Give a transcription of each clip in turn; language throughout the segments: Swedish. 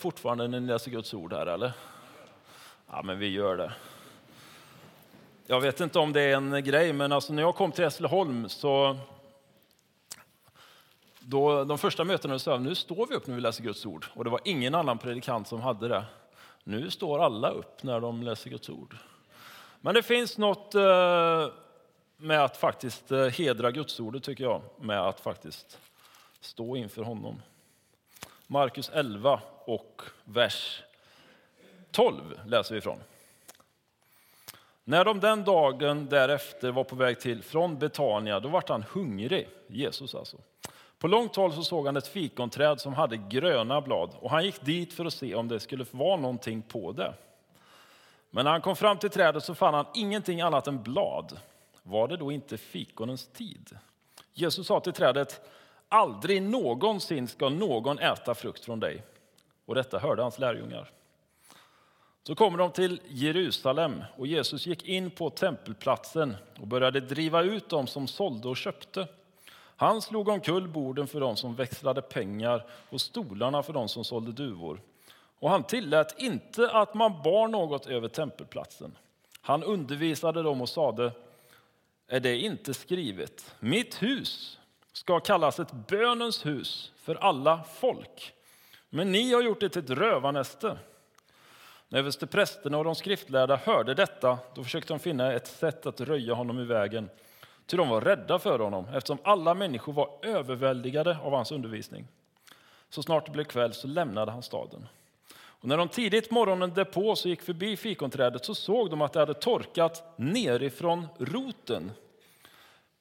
fortfarande när ni läser Guds ord här eller? Ja, men vi gör det. Jag vet inte om det är en grej, men alltså när jag kom till Hässleholm så då, de första mötena sa jag, nu står vi upp när vi läser Guds ord. Och det var ingen annan predikant som hade det. Nu står alla upp när de läser Guds ord. Men det finns något eh, med att faktiskt eh, hedra Guds ordet tycker jag, med att faktiskt stå inför honom. Markus 11 och vers 12 läser vi ifrån. När de den dagen därefter var på väg till från Betania, då vart han hungrig, Jesus alltså. På långt håll så såg han ett fikonträd som hade gröna blad och han gick dit för att se om det skulle vara någonting på det. Men när han kom fram till trädet så fann han ingenting annat än blad. Var det då inte fikonens tid? Jesus sa till trädet, aldrig någonsin ska någon äta frukt från dig. Och detta hörde hans lärjungar. Så kommer de till Jerusalem och Jesus gick in på tempelplatsen och började driva ut dem som sålde och köpte. Han slog omkull borden för dem som växlade pengar och stolarna för dem som sålde duvor. Och han tillät inte att man bar något över tempelplatsen. Han undervisade dem och sade, är det inte skrivet, mitt hus ska kallas ett bönens hus för alla folk. Men ni har gjort det till ett rövarnäste. När översteprästerna och de skriftlärda hörde detta, då försökte de finna ett sätt att röja honom i vägen. Ty de var rädda för honom, eftersom alla människor var överväldigade av hans undervisning. Så snart det blev kväll så lämnade han staden. Och när de tidigt morgonen därpå så gick förbi fikonträdet så såg de att det hade torkat nerifrån roten.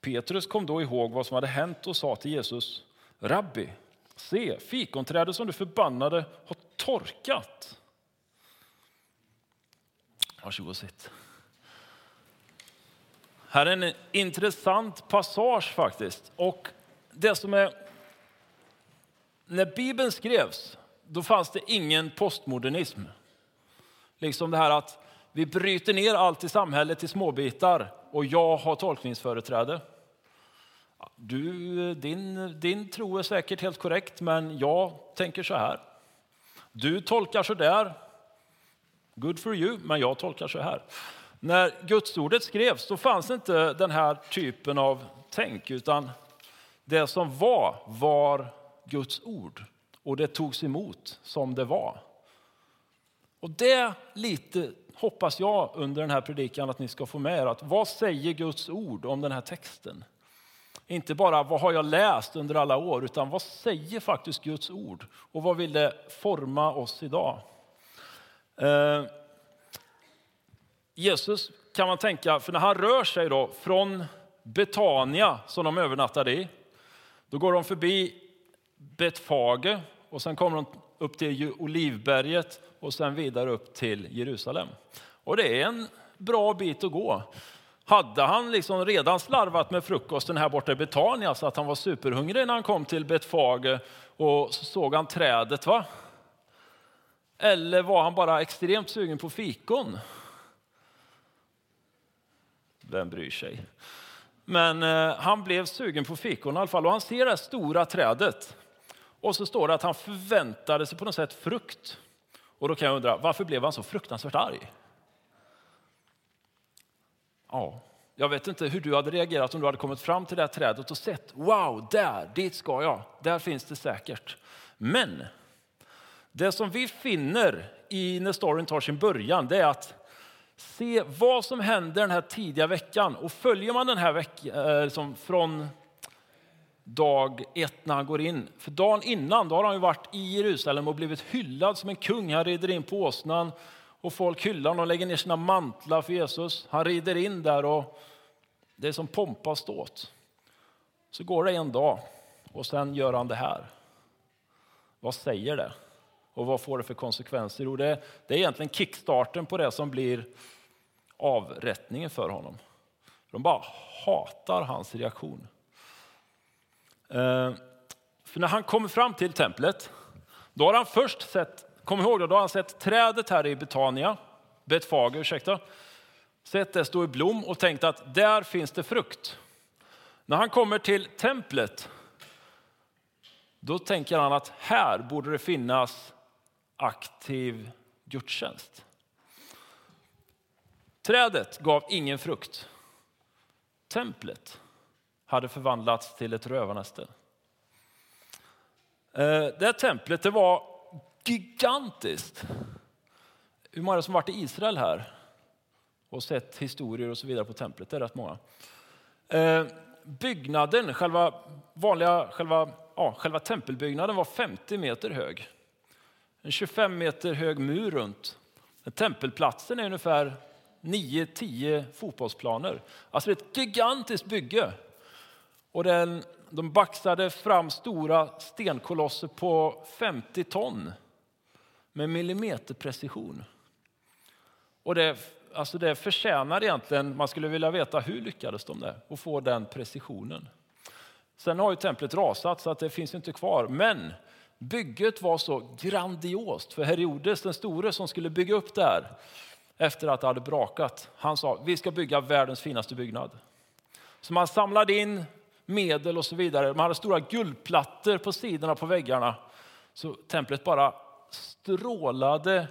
Petrus kom då ihåg vad som hade hänt och sa till Jesus, Rabbi, se, fikonträdet som du förbannade har torkat. Varsågod och sitt. Här är en intressant passage faktiskt. Och det som är... När Bibeln skrevs, då fanns det ingen postmodernism. Liksom det här att vi bryter ner allt i samhället i småbitar och jag har tolkningsföreträde. Du, din, din tro är säkert helt korrekt, men jag tänker så här. Du tolkar så där. Good for you, men jag tolkar så här. När gudsordet skrevs då fanns inte den här typen av tänk, utan det som var, var Guds ord. Och det togs emot som det var. Och det lite hoppas jag under den här predikan att ni ska få med er. Att vad säger Guds ord om den här texten? Inte bara vad har jag läst under alla år, utan vad säger faktiskt Guds ord? Och vad vill det forma oss idag? Eh, Jesus kan man tänka, för när han rör sig då från Betania som de övernattade i, då går de förbi Betfage och sen kommer de upp till Olivberget och sen vidare upp till Jerusalem. Och det är en bra bit att gå. Hade han liksom redan slarvat med frukosten här borta i Betania så att han var superhungrig när han kom till Betfage och så såg han trädet? va? Eller var han bara extremt sugen på fikon? Vem bryr sig? Men eh, han blev sugen på fikon i alla fall och han ser det här stora trädet. Och så står det att han förväntade sig på något sätt frukt. Och då kan jag undra, varför blev han så fruktansvärt arg? Ja, jag vet inte hur du hade reagerat om du hade kommit fram till det här trädet och sett, wow, där, dit ska jag, där finns det säkert. Men det som vi finner i när storyn tar sin början, det är att se vad som händer den här tidiga veckan. Och följer man den här veckan liksom eh, från dag ett när han går in. För dagen innan då har han ju varit i Jerusalem och blivit hyllad som en kung. Han rider in på åsnan och folk hyllar honom och lägger ner sina mantlar för Jesus. Han rider in där och det är som pompa och ståt. Så går det en dag och sen gör han det här. Vad säger det? Och vad får det för konsekvenser? Jo, det, det är egentligen kickstarten på det som blir avrättningen för honom. De bara hatar hans reaktion. Eh, för när han kommer fram till templet, då har han först sett, kom ihåg då, då har han sett trädet här i Betania, Betfage, ursäkta, sett det stå i blom och tänkt att där finns det frukt. När han kommer till templet, då tänker han att här borde det finnas aktiv gudstjänst. Trädet gav ingen frukt. Templet hade förvandlats till ett rövarnäste. Eh, det här templet det var gigantiskt. Hur många som varit i Israel här och sett historier och så vidare på templet? Det är rätt många. Eh, byggnaden, själva, vanliga, själva, ja, själva tempelbyggnaden var 50 meter hög. En 25 meter hög mur runt. Tempelplatsen är ungefär 9-10 fotbollsplaner. Alltså det är ett gigantiskt bygge. Och den, de baxade fram stora stenkolosser på 50 ton med millimeterprecision. Och det, alltså det förtjänar egentligen, man skulle vilja veta hur lyckades de det och få den precisionen. Sen har ju templet rasat så att det finns inte kvar. Men bygget var så grandiost för Herodes den store som skulle bygga upp det här efter att det hade brakat. Han sa vi ska bygga världens finaste byggnad. Så man samlade in medel och så vidare. Man hade stora guldplattor på sidorna på väggarna. Så templet bara strålade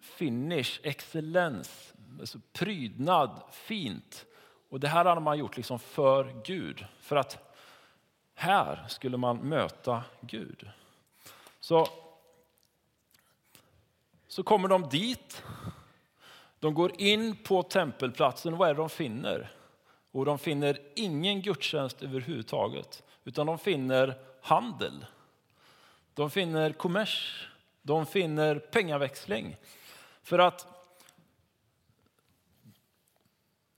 finish, excellens, alltså prydnad, fint. Och det här hade man gjort liksom för Gud. För att här skulle man möta Gud. Så, så kommer de dit. De går in på tempelplatsen. Vad är det de finner? Och de finner ingen gudstjänst överhuvudtaget, utan de finner handel. De finner kommers, de finner pengaväxling. För att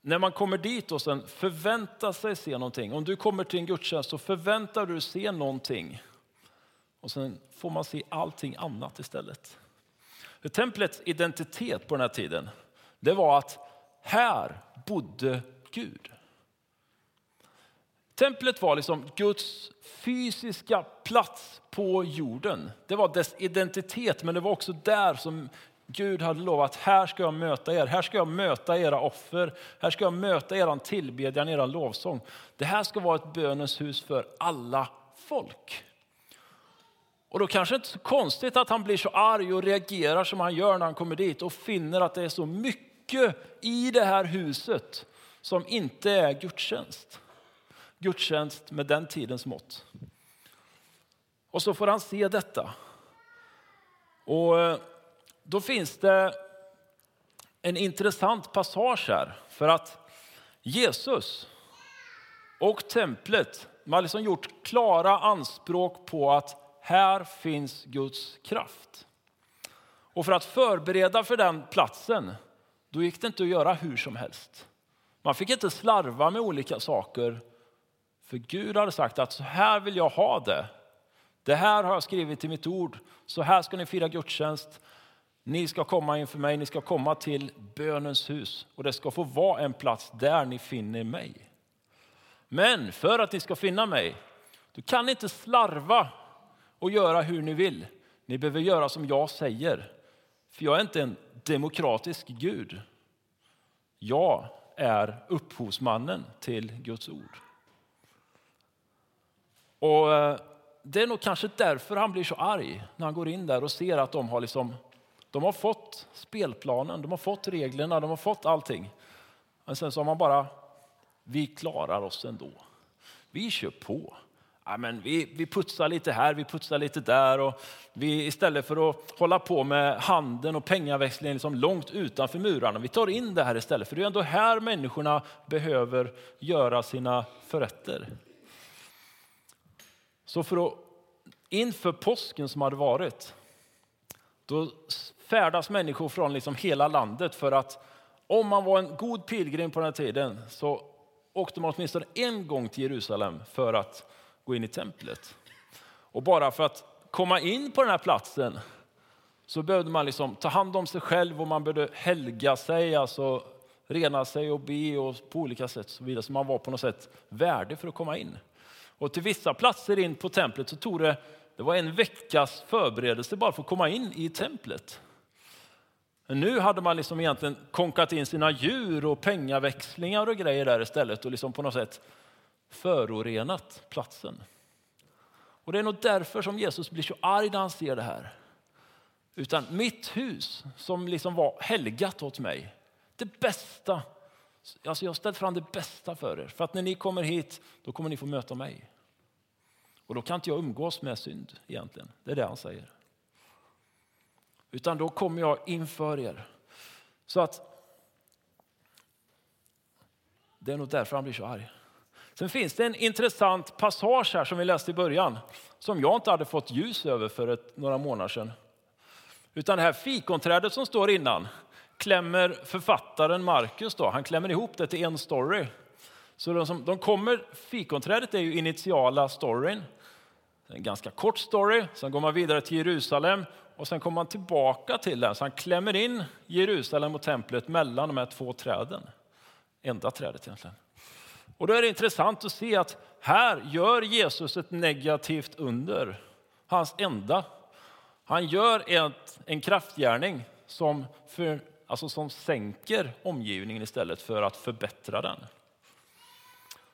när man kommer dit och sen förväntar sig se någonting. Om du kommer till en gudstjänst så förväntar du dig se någonting. Och sen får man se allting annat istället. För templets identitet på den här tiden, det var att här bodde Gud. Templet var liksom Guds fysiska plats på jorden. Det var dess identitet, men det var också där som Gud hade lovat, här ska jag möta er, här ska jag möta era offer, här ska jag möta er tillbedjan, er lovsång. Det här ska vara ett bönens hus för alla folk. Och då kanske inte så konstigt att han blir så arg och reagerar som han gör när han kommer dit och finner att det är så mycket i det här huset som inte är gudstjänst gudstjänst med den tidens mått. Och så får han se detta. Och eh, då finns det en intressant passage här. För att Jesus och templet, man har liksom gjort klara anspråk på att här finns Guds kraft. Och för att förbereda för den platsen, då gick det inte att göra hur som helst. Man fick inte slarva med olika saker för Gud hade sagt att så här vill jag ha det. Det här har jag skrivit i mitt ord. Så här ska ni fira gudstjänst. Ni ska komma inför mig, ni ska komma till bönens hus och det ska få vara en plats där ni finner mig. Men för att ni ska finna mig, då kan inte slarva och göra hur ni vill. Ni behöver göra som jag säger. För jag är inte en demokratisk Gud. Jag är upphovsmannen till Guds ord. Och eh, det är nog kanske därför han blir så arg när han går in där och ser att de har, liksom, de har fått spelplanen, de har fått reglerna, de har fått allting. Men sen så har man bara, vi klarar oss ändå. Vi kör på. Ja, men vi, vi putsar lite här, vi putsar lite där. Och vi, istället för att hålla på med handeln och pengaväxlingen liksom långt utanför murarna, vi tar in det här istället. För det är ändå här människorna behöver göra sina förrätter. Så för att, inför påsken som hade varit, då färdas människor från liksom hela landet för att om man var en god pilgrim på den här tiden så åkte man åtminstone en gång till Jerusalem för att gå in i templet. Och bara för att komma in på den här platsen så behövde man liksom ta hand om sig själv och man behövde helga sig, alltså rena sig och be och på olika sätt. Så, vidare. så man var på något sätt värdig för att komma in. Och till vissa platser in på templet så tog det, det var en veckas förberedelse bara för att komma in i templet. Men nu hade man liksom egentligen konkat in sina djur och pengaväxlingar och grejer där istället och liksom på något sätt förorenat platsen. Och det är nog därför som Jesus blir så arg när han ser det här. Utan mitt hus som liksom var helgat åt mig. Det bästa. Alltså jag har ställt fram det bästa för er. För att när ni kommer hit, då kommer ni få möta mig. Och då kan inte jag umgås med synd egentligen. Det är det han säger. Utan då kommer jag inför er. Så att det är nog därför han blir så arg. Sen finns det en intressant passage här som vi läste i början som jag inte hade fått ljus över för ett, några månader sedan. Utan det här fikonträdet som står innan klämmer författaren Markus då, han klämmer ihop det till en story. Så de, som, de kommer, fikonträdet är ju initiala storyn. En ganska kort story, sen går man vidare till Jerusalem och sen kommer man tillbaka till den. Så han klämmer in Jerusalem och templet mellan de här två träden. Enda trädet egentligen. Och då är det intressant att se att här gör Jesus ett negativt under. Hans enda. Han gör ett, en kraftgärning som, för, alltså som sänker omgivningen istället för att förbättra den.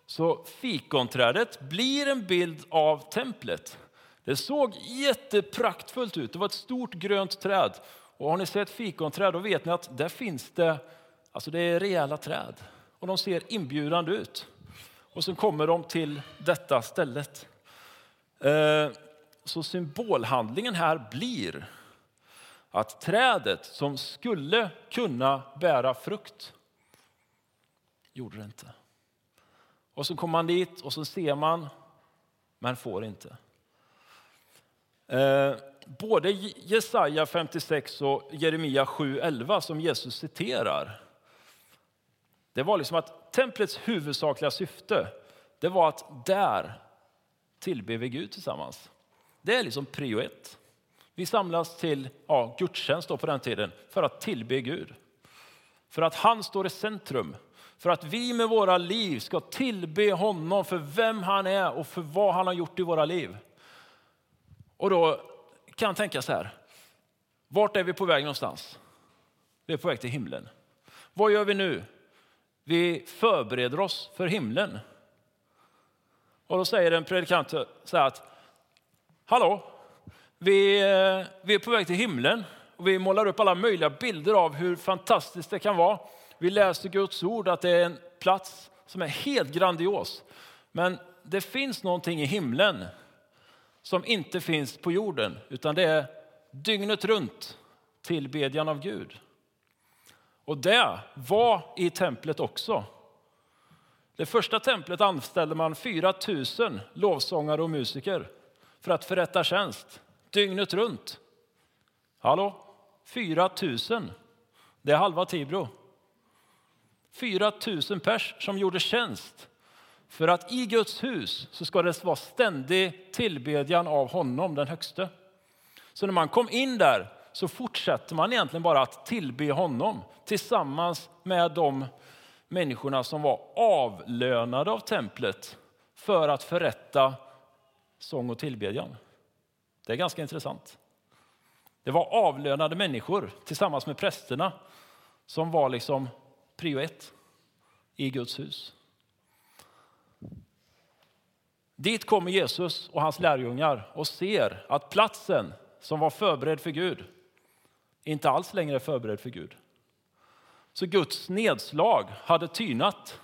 Så fikonträdet blir en bild av templet. Det såg jättepraktfullt ut. Det var ett stort grönt träd. Och har ni sett fikonträd då vet ni att där finns det, alltså det är rejäla träd. Och de ser inbjudande ut. Och så kommer de till detta stället. Eh, så symbolhandlingen här blir att trädet som skulle kunna bära frukt gjorde det inte. Och så kommer man dit och så ser man, men får inte. Eh, både Jesaja 56 och Jeremia 7.11 som Jesus citerar. Det var liksom att templets huvudsakliga syfte det var att där tillber vi Gud tillsammans. Det är liksom prio ett. Vi samlas till ja, gudstjänst på den tiden för att tillbe Gud. För att han står i centrum. För att vi med våra liv ska tillbe honom för vem han är och för vad han har gjort i våra liv. Och då kan jag tänka så här. Vart är vi på väg någonstans? Vi är på väg till himlen. Vad gör vi nu? Vi förbereder oss för himlen. Och då säger en predikant så här att Hallå, vi, eh, vi är på väg till himlen och vi målar upp alla möjliga bilder av hur fantastiskt det kan vara. Vi läser Guds ord att det är en plats som är helt grandios. Men det finns någonting i himlen som inte finns på jorden, utan det är dygnet runt tillbedjan av Gud. Och det var i templet också. Det första templet anställde man 4 000 lovsångare och musiker för att förrätta tjänst dygnet runt. Hallå? 4 000. Det är halva Tibro. 4 000 pers som gjorde tjänst för att i Guds hus så ska det vara ständig tillbedjan av honom, den högste. Så när man kom in där så fortsätter man egentligen bara att tillbe honom tillsammans med de människorna som var avlönade av templet för att förrätta sång och tillbedjan. Det är ganska intressant. Det var avlönade människor tillsammans med prästerna som var liksom prio ett i Guds hus. Dit kommer Jesus och hans lärjungar och ser att platsen som var förberedd för Gud inte alls längre är förberedd för Gud. Så Guds nedslag hade tynat.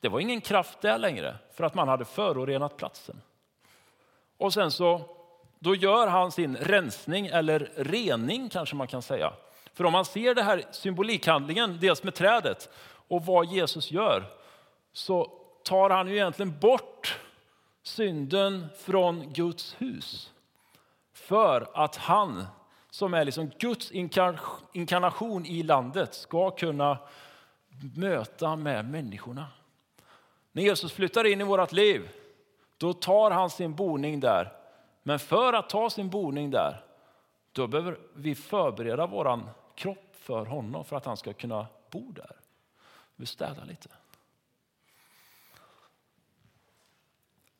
Det var ingen kraft där längre för att man hade förorenat platsen. Och sen så då gör han sin rensning, eller rening kanske man kan säga. För om man ser det här symbolikhandlingen, dels med trädet och vad Jesus gör, så tar han ju egentligen bort synden från Guds hus. För att han, som är liksom Guds inkarnation i landet, ska kunna möta med människorna. När Jesus flyttar in i vårt liv, då tar han sin boning där. Men för att ta sin boning där, då behöver vi förbereda vår kropp för honom för att han ska kunna bo där. Vi städar lite.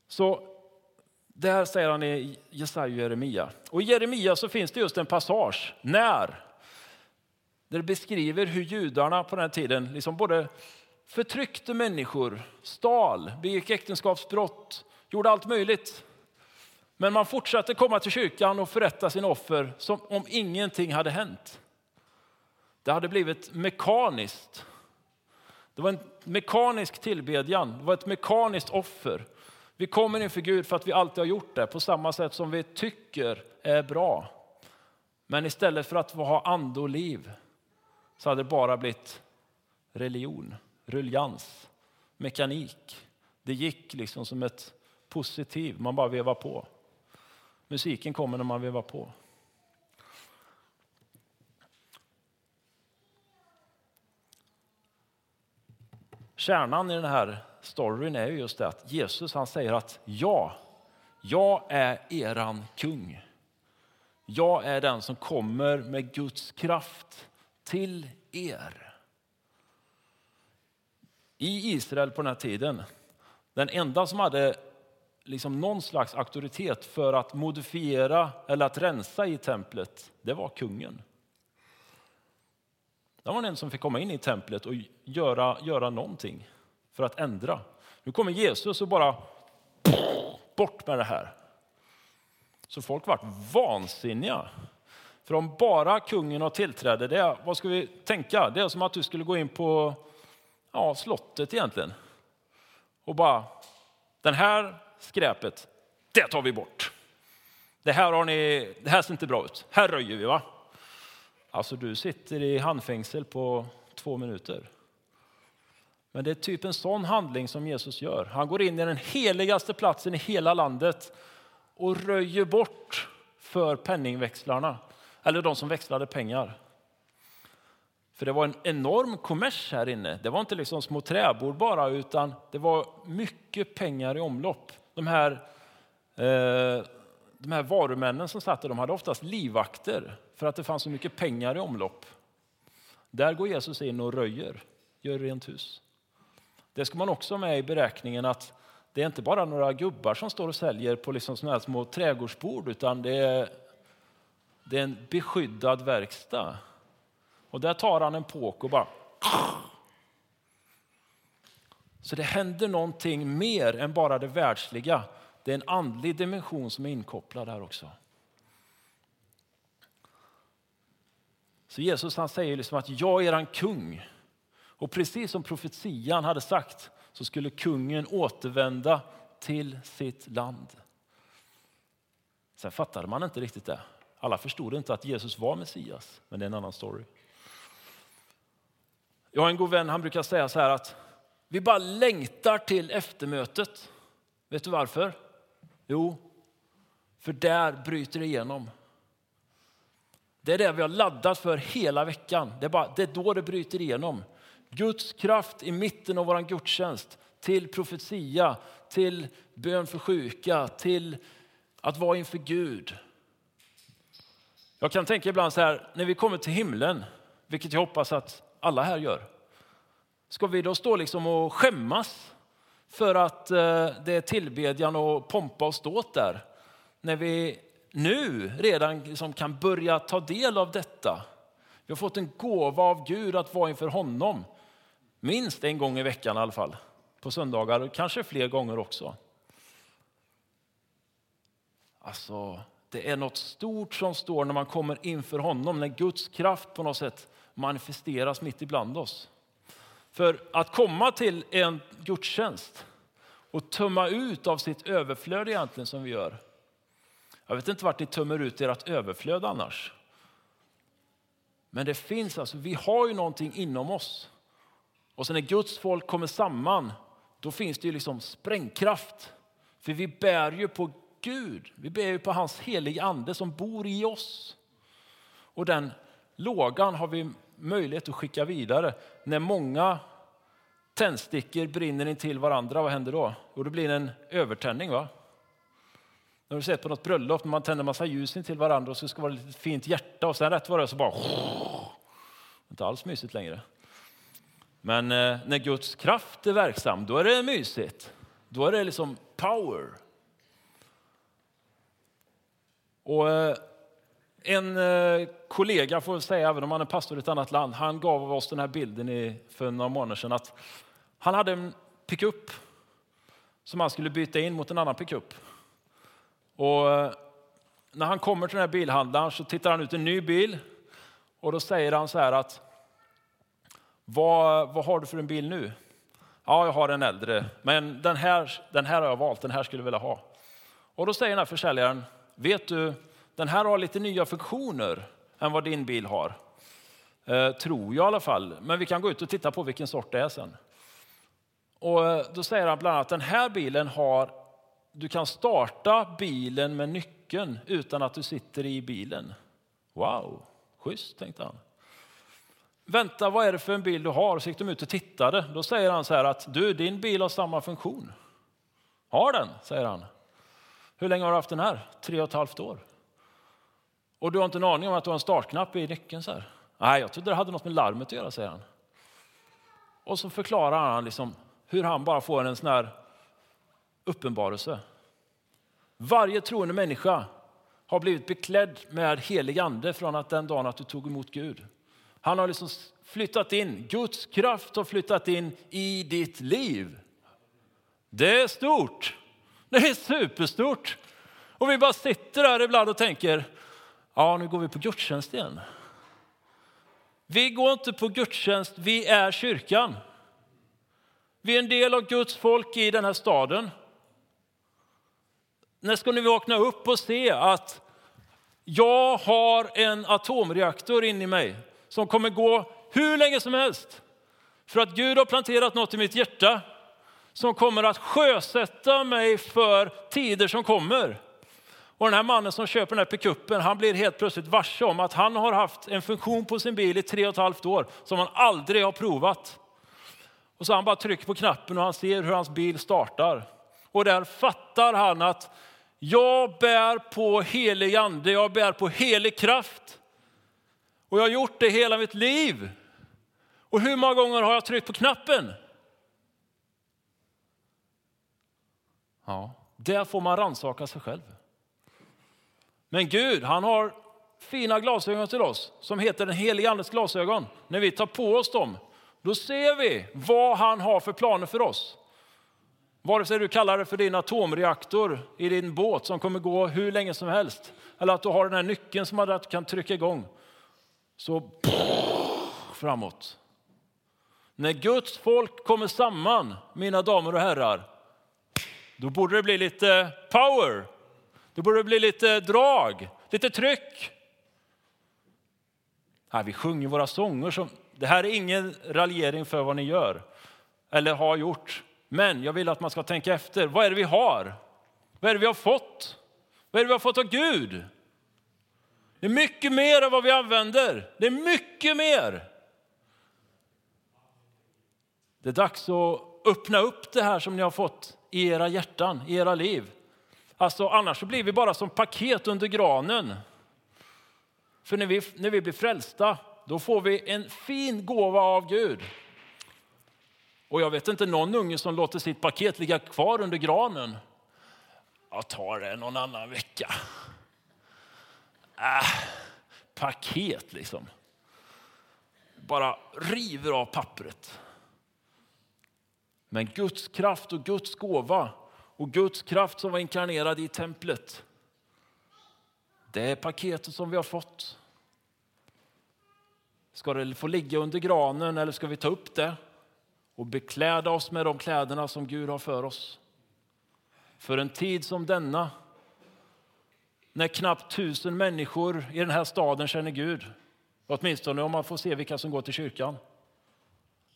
Så där säger han i Jesaja och Jeremia. Och i Jeremia så finns det just en passage när där det beskriver hur judarna på den tiden liksom både förtryckte människor, stal, begick äktenskapsbrott, gjorde allt möjligt. Men man fortsatte komma till kyrkan och förrätta sina offer som om ingenting hade hänt. Det hade blivit mekaniskt. Det var en mekanisk tillbedjan, det var ett mekaniskt offer. Vi kommer inför Gud för att vi alltid har gjort det på samma sätt som vi tycker är bra. Men istället för att ha ande och liv så hade det bara blivit religion, ruljans, mekanik. Det gick liksom som ett positiv, man bara vevar på. Musiken kommer när man vevar på. Kärnan i den här storyn är just det att Jesus han säger att ja, jag är eran kung. Jag är den som kommer med Guds kraft till er. I Israel på den här tiden, den enda som hade liksom någon slags auktoritet för att modifiera eller att rensa i templet, det var kungen. Där var det en som fick komma in i templet och göra, göra någonting för att ändra. Nu kommer Jesus och bara bort med det här. Så folk vart vansinniga. För om bara kungen har tillträde, det är, vad ska vi tänka? Det är som att du skulle gå in på ja, slottet egentligen. Och bara, den här skräpet, det tar vi bort. Det här, har ni, det här ser inte bra ut. Här röjer vi va? Alltså du sitter i handfängsel på två minuter. Men det är typ en sån handling som Jesus gör. Han går in i den heligaste platsen i hela landet och röjer bort för penningväxlarna, eller de som växlade pengar. För det var en enorm kommers här inne. Det var inte liksom små träbord bara, utan det var mycket pengar i omlopp. De här, eh, de här varumännen som satt där, de hade oftast livvakter för att det fanns så mycket pengar i omlopp. Där går Jesus in och röjer, gör rent hus. Det ska man också ha med i beräkningen att det är inte bara några gubbar som står och säljer på liksom såna här små trädgårdsbord, utan det är, det är en beskyddad verkstad. Och där tar han en påk och bara... Så det händer någonting mer än bara det världsliga. Det är en andlig dimension som är inkopplad här också. Så Jesus han säger liksom att jag är en kung. Och precis som profetian hade sagt så skulle kungen återvända till sitt land. Sen fattade man inte riktigt det. Alla förstod inte att Jesus var Messias, men det är en annan story. Jag har en god vän, han brukar säga så här att vi bara längtar till eftermötet. Vet du varför? Jo, för där bryter det igenom. Det är det vi har laddat för hela veckan. Det är, bara, det är då det bryter igenom. Guds kraft i mitten av vår gudstjänst till profetia, till bön för sjuka, till att vara inför Gud. Jag kan tänka ibland så här, när vi kommer till himlen, vilket jag hoppas att alla här gör. Ska vi då stå liksom och skämmas för att eh, det är tillbedjan och pompa och ståt där? När vi nu redan liksom kan börja ta del av detta. Vi har fått en gåva av Gud att vara inför honom. Minst en gång i veckan i alla fall. På söndagar, och kanske fler gånger också. Alltså, det är något stort som står när man kommer inför honom, när Guds kraft på något sätt manifesteras mitt ibland oss. För att komma till en gudstjänst och tömma ut av sitt överflöd egentligen som vi gör. Jag vet inte vart ni tömmer ut ert överflöd annars. Men det finns alltså, vi har ju någonting inom oss och sen när Guds folk kommer samman, då finns det ju liksom sprängkraft. För vi bär ju på Gud, vi bär ju på hans heliga ande som bor i oss. Och den lågan har vi möjlighet att skicka vidare. När många tändstickor brinner in till varandra, vad händer då? Jo, det blir en övertändning. va? När du sett på något bröllop när man tänder massa ljus in till varandra och så ska det vara ett fint hjärta och sen rätt vad det så bara... Inte alls mysigt längre. Men eh, när Guds kraft är verksam, då är det mysigt. Då är det liksom power. Och eh, en eh, kollega, får säga, även om han är pastor i ett annat land, han gav oss den här bilden för några månader sedan. Att han hade en pickup som han skulle byta in mot en annan pickup. Och eh, när han kommer till den här bilhandlaren så tittar han ut en ny bil och då säger han så här att vad, vad har du för en bil nu? Ja, jag har en äldre, men den här, den här har jag valt, den här skulle jag vilja ha. Och då säger den här försäljaren, vet du, den här har lite nya funktioner än vad din bil har. Eh, tror jag i alla fall, men vi kan gå ut och titta på vilken sort det är sen. Och eh, då säger han bland annat, den här bilen har, du kan starta bilen med nyckeln utan att du sitter i bilen. Wow, schysst tänkte han. Vänta, vad är det för en bil du har? Så gick de ut och tittade. Då säger han så här att du, din bil har samma funktion. Har den, säger han. Hur länge har du haft den här? Tre och ett halvt år. Och du har inte en aning om att du har en startknapp i nyckeln? Så här. Nej, jag trodde det hade något med larmet att göra, säger han. Och så förklarar han liksom hur han bara får en sån här uppenbarelse. Varje troende människa har blivit beklädd med helig ande från att den dagen att du tog emot Gud. Han har liksom flyttat in, Guds kraft har flyttat in i ditt liv. Det är stort. Det är superstort. Och vi bara sitter där ibland och tänker, ja nu går vi på gudstjänst igen. Vi går inte på gudstjänst, vi är kyrkan. Vi är en del av Guds folk i den här staden. När ska ni vakna upp och se att jag har en atomreaktor in i mig som kommer gå hur länge som helst. För att Gud har planterat något i mitt hjärta som kommer att sjösätta mig för tider som kommer. Och den här mannen som köper den här pickupen, han blir helt plötsligt varse om att han har haft en funktion på sin bil i tre och ett halvt år som han aldrig har provat. Och så han bara trycker på knappen och han ser hur hans bil startar. Och där fattar han att jag bär på helig ande, jag bär på helig kraft. Och jag har gjort det hela mitt liv. Och hur många gånger har jag tryckt på knappen? Ja, där får man rannsaka sig själv. Men Gud, han har fina glasögon till oss som heter den helige Andes glasögon. När vi tar på oss dem, då ser vi vad han har för planer för oss. Vare sig du kallar det för din atomreaktor i din båt som kommer gå hur länge som helst, eller att du har den här nyckeln som du kan trycka igång, så framåt. När Guds folk kommer samman, mina damer och herrar, då borde det bli lite power. Då borde det bli lite drag, lite tryck. Här, vi sjunger våra sånger. Som, det här är ingen raljering för vad ni gör eller har gjort. Men jag vill att man ska tänka efter. Vad är det vi har? Vad är det vi har fått? Vad är det vi har fått av Gud? Det är mycket mer än vad vi använder. Det är mycket mer. Det är dags att öppna upp det här som ni har fått i era hjärtan, i era liv. Alltså, annars så blir vi bara som paket under granen. För när vi, när vi blir frälsta, då får vi en fin gåva av Gud. Och jag vet inte någon unge som låter sitt paket ligga kvar under granen. Jag tar det någon annan vecka. Äh, paket liksom. Bara river av pappret. Men Guds kraft och Guds gåva och Guds kraft som var inkarnerad i templet. Det är paketet som vi har fått. Ska det få ligga under granen eller ska vi ta upp det och bekläda oss med de kläderna som Gud har för oss? För en tid som denna, när knappt tusen människor i den här staden känner Gud, åtminstone om man får se vilka som går till kyrkan.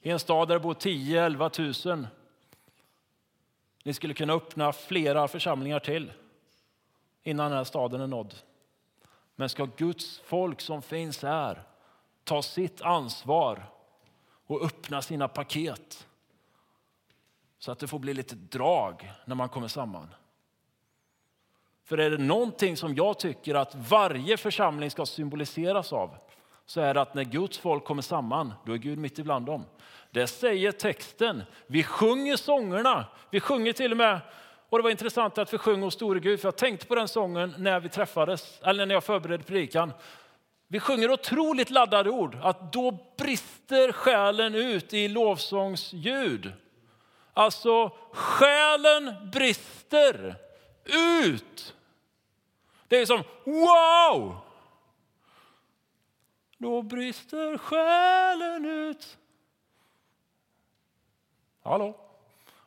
I en stad där det bor 10-11 000 ni skulle kunna öppna flera församlingar till innan den här staden är nådd. Men ska Guds folk som finns här ta sitt ansvar och öppna sina paket så att det får bli lite drag när man kommer samman. För är det någonting som jag tycker att varje församling ska symboliseras av så är det att när Guds folk kommer samman, då är Gud mitt ibland dem. Det säger texten. Vi sjunger sångerna. Vi sjunger till och med, och det var intressant att vi sjöng hos store Gud, för jag tänkte på den sången när vi träffades, eller när jag förberedde predikan. Vi sjunger otroligt laddade ord, att då brister själen ut i lovsångsljud. Alltså, själen brister ut Det är som wow! Då brister själen ut. Hallå?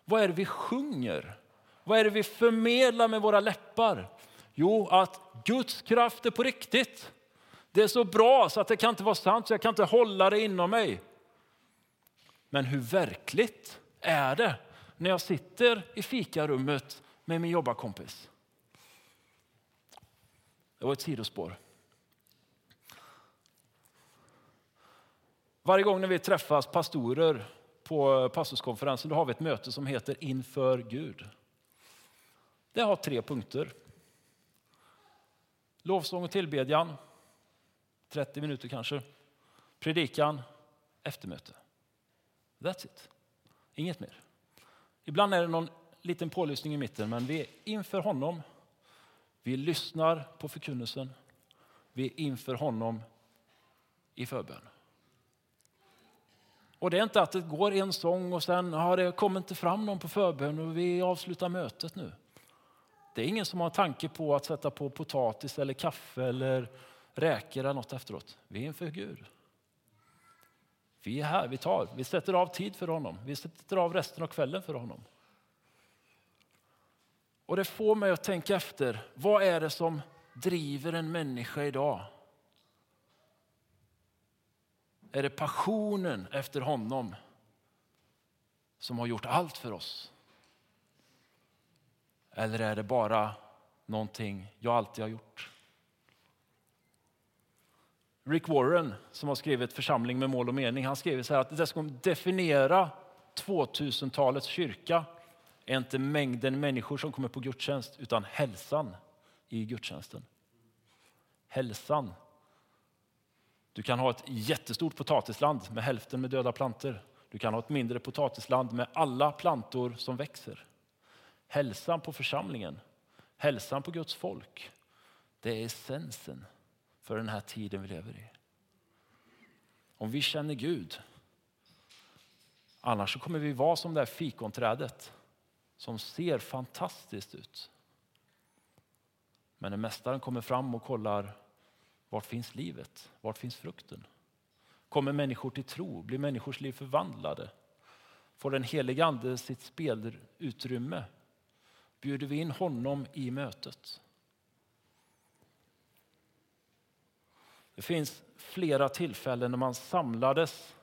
Vad är det vi sjunger? Vad är det vi förmedlar med våra läppar? Jo, att Guds kraft är på riktigt. Det är så bra så att det kan inte vara sant, så jag kan inte hålla det inom mig. Men hur verkligt är det när jag sitter i fikarummet med min jobbarkompis? Det var ett sidospår. Varje gång när vi träffas pastorer på pastorskonferensen då har vi ett möte som heter Inför Gud. Det har tre punkter. Lovsång och tillbedjan, 30 minuter kanske. Predikan, eftermöte. That's it. Inget mer. Ibland är det någon liten pålyssning i mitten, men vi är inför honom. Vi lyssnar på förkunnelsen. Vi är inför honom i förbön. Och det är inte att det går en sång och sen har det kommer inte fram någon på förbön och vi avslutar mötet nu. Det är ingen som har tanke på att sätta på potatis eller kaffe eller räkor eller något efteråt. Vi är inför Gud. Vi är här, vi tar, vi sätter av tid för honom. Vi sätter av resten av kvällen för honom. Och det får mig att tänka efter, vad är det som driver en människa idag? Är det passionen efter honom som har gjort allt för oss? Eller är det bara någonting jag alltid har gjort? Rick Warren, som har skrivit Församling med mål och mening, han skriver så här att det som definiera 2000-talets kyrka är inte mängden människor som kommer på gudstjänst, utan hälsan i gudstjänsten. Hälsan. Du kan ha ett jättestort potatisland med hälften med döda plantor. Du kan ha ett mindre potatisland med alla plantor som växer. Hälsan på församlingen, hälsan på Guds folk, det är essensen för den här tiden vi lever i. Om vi känner Gud, annars så kommer vi vara som det här fikonträdet som ser fantastiskt ut. Men när mästaren kommer fram och kollar, vart finns livet? Vart finns frukten? Kommer människor till tro? Blir människors liv förvandlade? Får den helige Ande sitt spelutrymme? Bjuder vi in honom i mötet? Det finns flera tillfällen när man samlades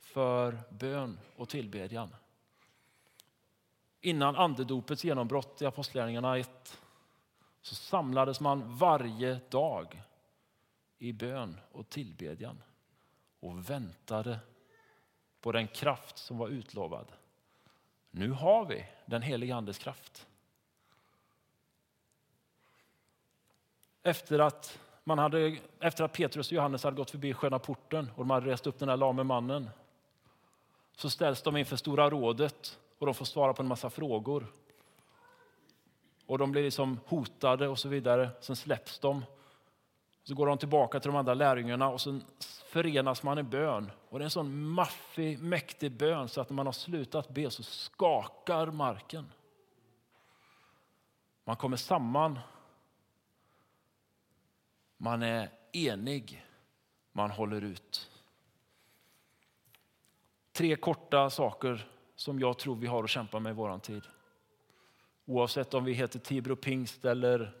för bön och tillbedjan. Innan andedopets genombrott i Apostlagärningarna 1 så samlades man varje dag i bön och tillbedjan och väntade på den kraft som var utlovad. Nu har vi den heliga Andes kraft. Efter att man hade, efter att Petrus och Johannes hade gått förbi sköna porten och de hade rest upp den där lame mannen så ställs de inför Stora rådet och de får svara på en massa frågor. Och de blir liksom hotade och så vidare. Sen släpps de. Så går de tillbaka till de andra lärjungarna och sen förenas man i bön. Och det är en sån maffig, mäktig bön så att när man har slutat be så skakar marken. Man kommer samman man är enig, man håller ut. Tre korta saker som jag tror vi har att kämpa med i vår tid. Oavsett om vi heter Tibro pingst eller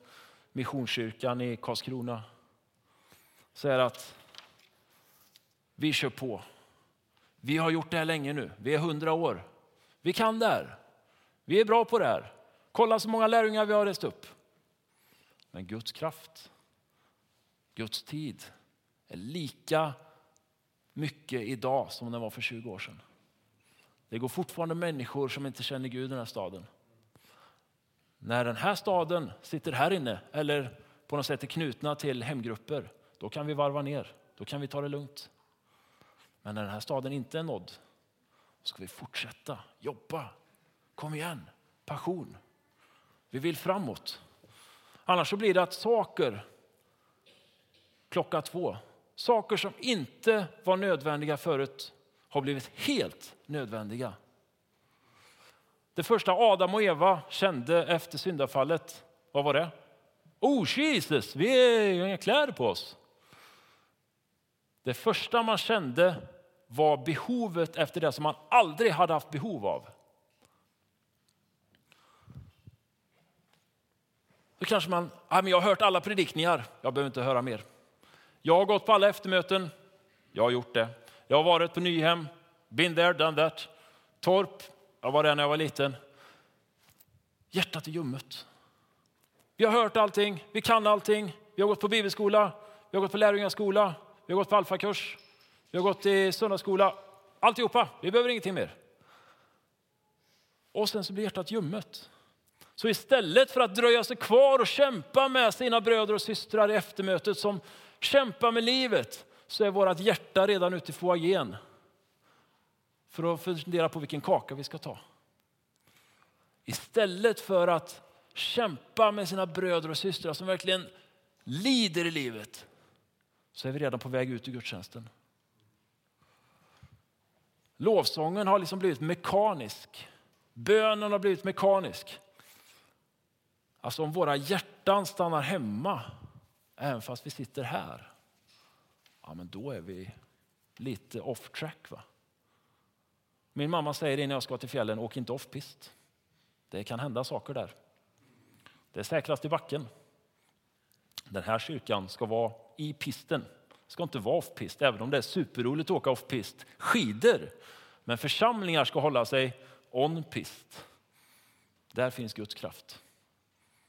Missionskyrkan i Karlskrona. Så är det att vi kör på. Vi har gjort det här länge nu. Vi är hundra år. Vi kan det här. Vi är bra på det här. Kolla så många lärjungar vi har rest upp. Men Guds kraft Guds tid är lika mycket idag som den var för 20 år sedan. Det går fortfarande människor som inte känner Gud i den här staden. När den här staden sitter här inne eller på något sätt är knutna till hemgrupper, då kan vi varva ner. Då kan vi ta det lugnt. Men när den här staden inte är nådd, ska vi fortsätta jobba. Kom igen, passion. Vi vill framåt. Annars så blir det att saker klockan två. Saker som inte var nödvändiga förut har blivit helt nödvändiga. Det första Adam och Eva kände efter syndafallet, vad var det? Oh Jesus, vi har inga kläder på oss. Det första man kände var behovet efter det som man aldrig hade haft behov av. Då kanske man, ah, men jag har hört alla predikningar, jag behöver inte höra mer. Jag har gått på alla eftermöten, jag har gjort det. Jag har varit på Nyhem, been there, done that. Torp, jag var där när jag var liten. Hjärtat är ljummet. Vi har hört allting, vi kan allting. Vi har gått på bibelskola, vi har gått på lärjungaskola, vi har gått på alfakurs, vi har gått i söndagsskola. Alltihopa, vi behöver ingenting mer. Och sen så blir hjärtat ljummet. Så istället för att dröja sig kvar och kämpa med sina bröder och systrar i eftermötet som kämpar med livet, så är vårt hjärta redan ute i foajén för att fundera på vilken kaka vi ska ta. Istället för att kämpa med sina bröder och systrar som verkligen lider i livet, så är vi redan på väg ut ur gudstjänsten. Lovsången har liksom blivit mekanisk. Bönen har blivit mekanisk. Alltså om våra hjärtan stannar hemma, även fast vi sitter här, ja men då är vi lite off track. va? Min mamma säger innan jag ska till fjällen, åk inte off-pist. Det kan hända saker där. Det är säkrast i backen. Den här kyrkan ska vara i pisten. Det ska inte vara off-pist, även om det är superroligt att åka off-pist. Skidor. Men församlingar ska hålla sig on-pist. Där finns Guds kraft.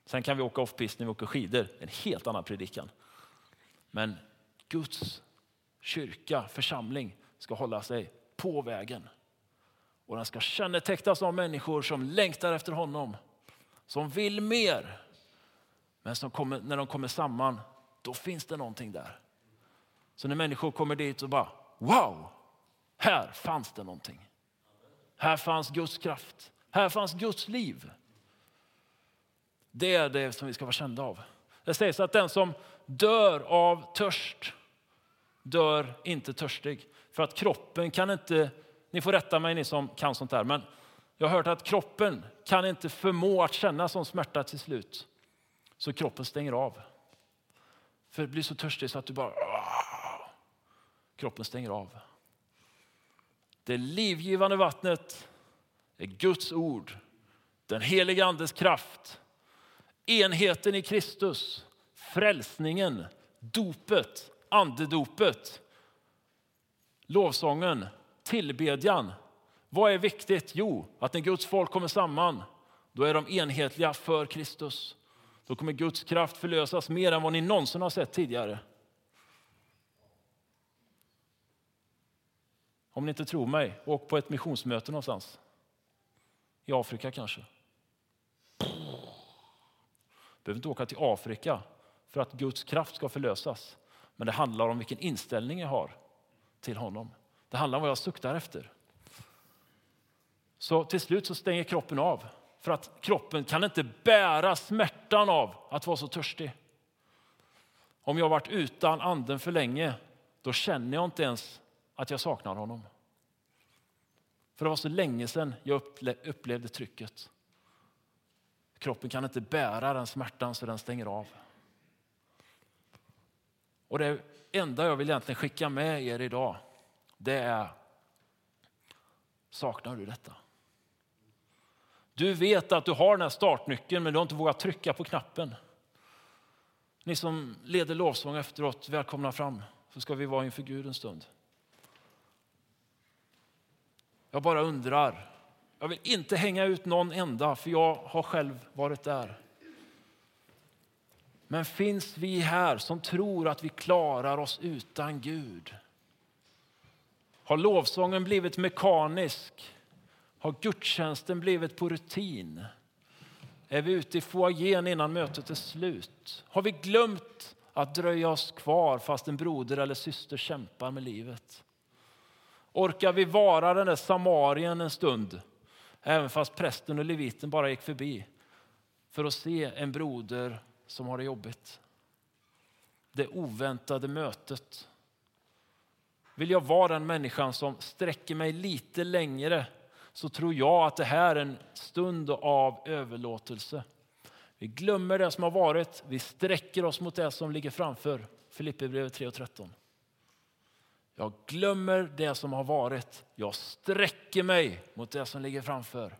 Sen kan vi åka off-pist när vi åker skidor. En helt annan predikan. Men Guds kyrka, församling, ska hålla sig på vägen. Och den ska kännetecknas av människor som längtar efter honom, som vill mer. Men som kommer, när de kommer samman, då finns det någonting där. Så när människor kommer dit och bara wow, här fanns det någonting. Här fanns Guds kraft, här fanns Guds liv. Det är det som vi ska vara kända av. Det sägs att den som dör av törst dör inte törstig. För att kroppen kan inte ni får rätta mig ni som kan sånt där. Men jag har hört att kroppen kan inte förmå att känna sån smärta till slut. Så kroppen stänger av. För det blir så törstig så att du bara... Kroppen stänger av. Det livgivande vattnet är Guds ord, den heliga Andes kraft, enheten i Kristus, frälsningen, dopet, andedopet, lovsången, tillbedjan. Vad är viktigt? Jo, att när Guds folk kommer samman, då är de enhetliga för Kristus. Då kommer Guds kraft förlösas mer än vad ni någonsin har sett tidigare. Om ni inte tror mig, åk på ett missionsmöte någonstans. I Afrika kanske. Behöver inte åka till Afrika för att Guds kraft ska förlösas. Men det handlar om vilken inställning jag har till honom. Det handlar om vad jag suktar efter. Så till slut så stänger kroppen av. För att kroppen kan inte bära smärtan av att vara så törstig. Om jag har varit utan anden för länge, då känner jag inte ens att jag saknar honom. För det var så länge sedan jag upplevde trycket. Kroppen kan inte bära den smärtan så den stänger av. Och det enda jag vill egentligen skicka med er idag, det är, saknar du detta? Du vet att du har den här startnyckeln men du har inte vågat trycka på knappen. Ni som leder lovsång efteråt, välkomna fram så ska vi vara inför Gud en stund. Jag bara undrar, jag vill inte hänga ut någon enda för jag har själv varit där. Men finns vi här som tror att vi klarar oss utan Gud? Har lovsången blivit mekanisk? Har gudstjänsten blivit på rutin? Är vi ute i foajén innan mötet är slut? Har vi glömt att dröja oss kvar fast en broder eller syster kämpar med livet? Orkar vi vara den där samarien en stund, även fast prästen och leviten bara gick förbi, för att se en broder som har det jobbigt? Det oväntade mötet vill jag vara den människan som sträcker mig lite längre så tror jag att det här är en stund av överlåtelse. Vi glömmer det som har varit, vi sträcker oss mot det som ligger framför. Filipperbrevet 3 och 13. Jag glömmer det som har varit, jag sträcker mig mot det som ligger framför.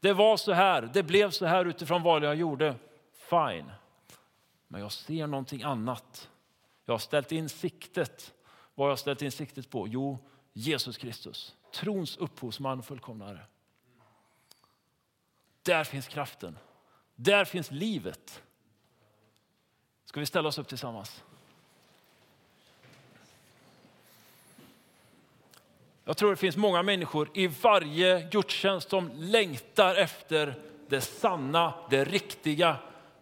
Det var så här, det blev så här utifrån vad jag gjorde. Fine. Men jag ser någonting annat. Jag har ställt in siktet. Vad har jag ställt in siktet på? Jo, Jesus Kristus. Trons upphovsman och fullkomnare. Där finns kraften. Där finns livet. Ska vi ställa oss upp tillsammans? Jag tror det finns många människor i varje gudstjänst som längtar efter det sanna, det riktiga,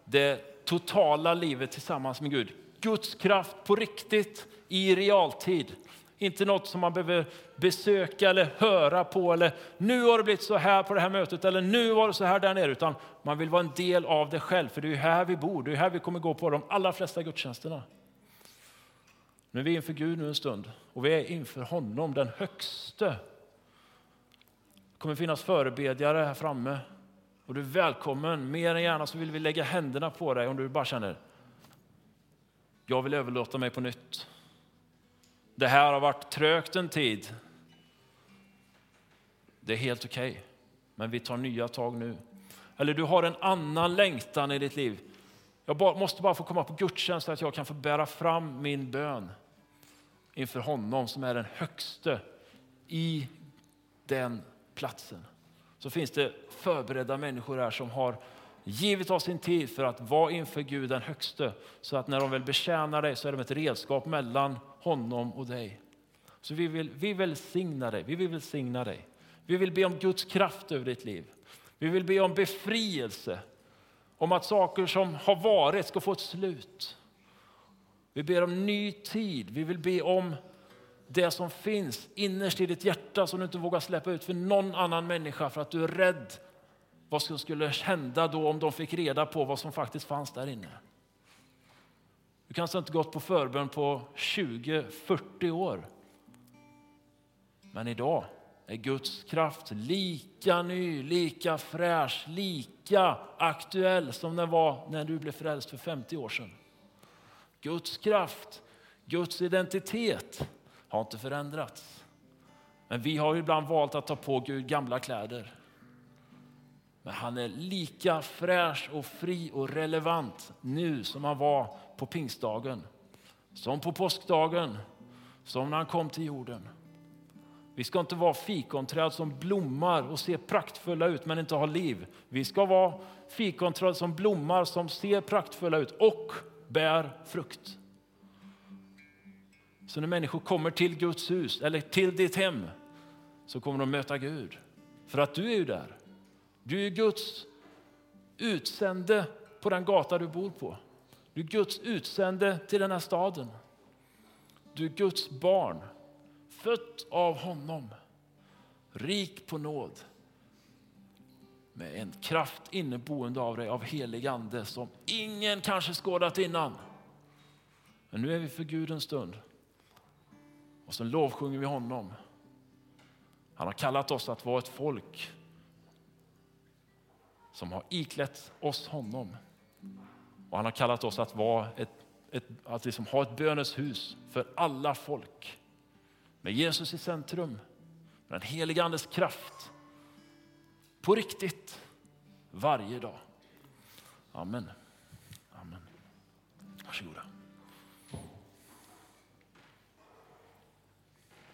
det totala livet tillsammans med Gud. Guds kraft på riktigt i realtid. Inte något som man behöver besöka eller höra på eller nu har det blivit så här på det här mötet eller nu var det så här där nere. Utan man vill vara en del av det själv för det är här vi bor, det är här vi kommer gå på de allra flesta gudstjänsterna. Nu är vi inför Gud nu en stund och vi är inför honom, den högste. Det kommer finnas förebedjare här framme och du är välkommen. Mer än gärna så vill vi lägga händerna på dig om du bara känner jag vill överlåta mig på nytt. Det här har varit trögt en tid. Det är helt okej, okay. men vi tar nya tag nu. Eller du har en annan längtan i ditt liv. Jag måste bara få komma på gudstjänst så att jag kan få bära fram min bön inför honom som är den högste i den platsen. Så finns det förberedda människor här som har givit oss sin tid för att vara inför Gud den högste. Så att när de väl betjänar dig så är de ett redskap mellan honom och dig. Så vi vill, vi välsigna dig, vi vill välsigna dig. Vi vill be om Guds kraft över ditt liv. Vi vill be om befrielse, om att saker som har varit ska få ett slut. Vi ber om ny tid, vi vill be om det som finns innerst i ditt hjärta som du inte vågar släppa ut för någon annan människa för att du är rädd vad som skulle hända då om de fick reda på vad som faktiskt fanns där inne. Du kanske alltså inte gått på förbön på 20-40 år. Men idag är Guds kraft lika ny, lika fräsch, lika aktuell som den var när du blev frälst för 50 år sedan. Guds kraft, Guds identitet har inte förändrats. Men vi har ibland valt att ta på Gud gamla kläder. Men han är lika fräsch och fri och relevant nu som han var på pingstdagen. Som på påskdagen, som när han kom till jorden. Vi ska inte vara fikonträd som blommar och ser praktfulla ut men inte har liv. Vi ska vara fikonträd som blommar, som ser praktfulla ut och bär frukt. Så när människor kommer till Guds hus eller till ditt hem så kommer de möta Gud. För att du är ju där. Du är Guds utsände på den gata du bor på. Du är Guds utsände till den här staden. Du är Guds barn, fött av honom, rik på nåd med en kraft inneboende av dig av helig ande som ingen kanske skådat innan. Men nu är vi för Gud en stund och så lovsjunger vi honom. Han har kallat oss att vara ett folk som har iklätt oss honom. Och han har kallat oss att vara ett, ett, att liksom ha ett bönens hus för alla folk. Med Jesus i centrum, med den helige Andes kraft. På riktigt, varje dag. Amen. Amen. Varsågoda.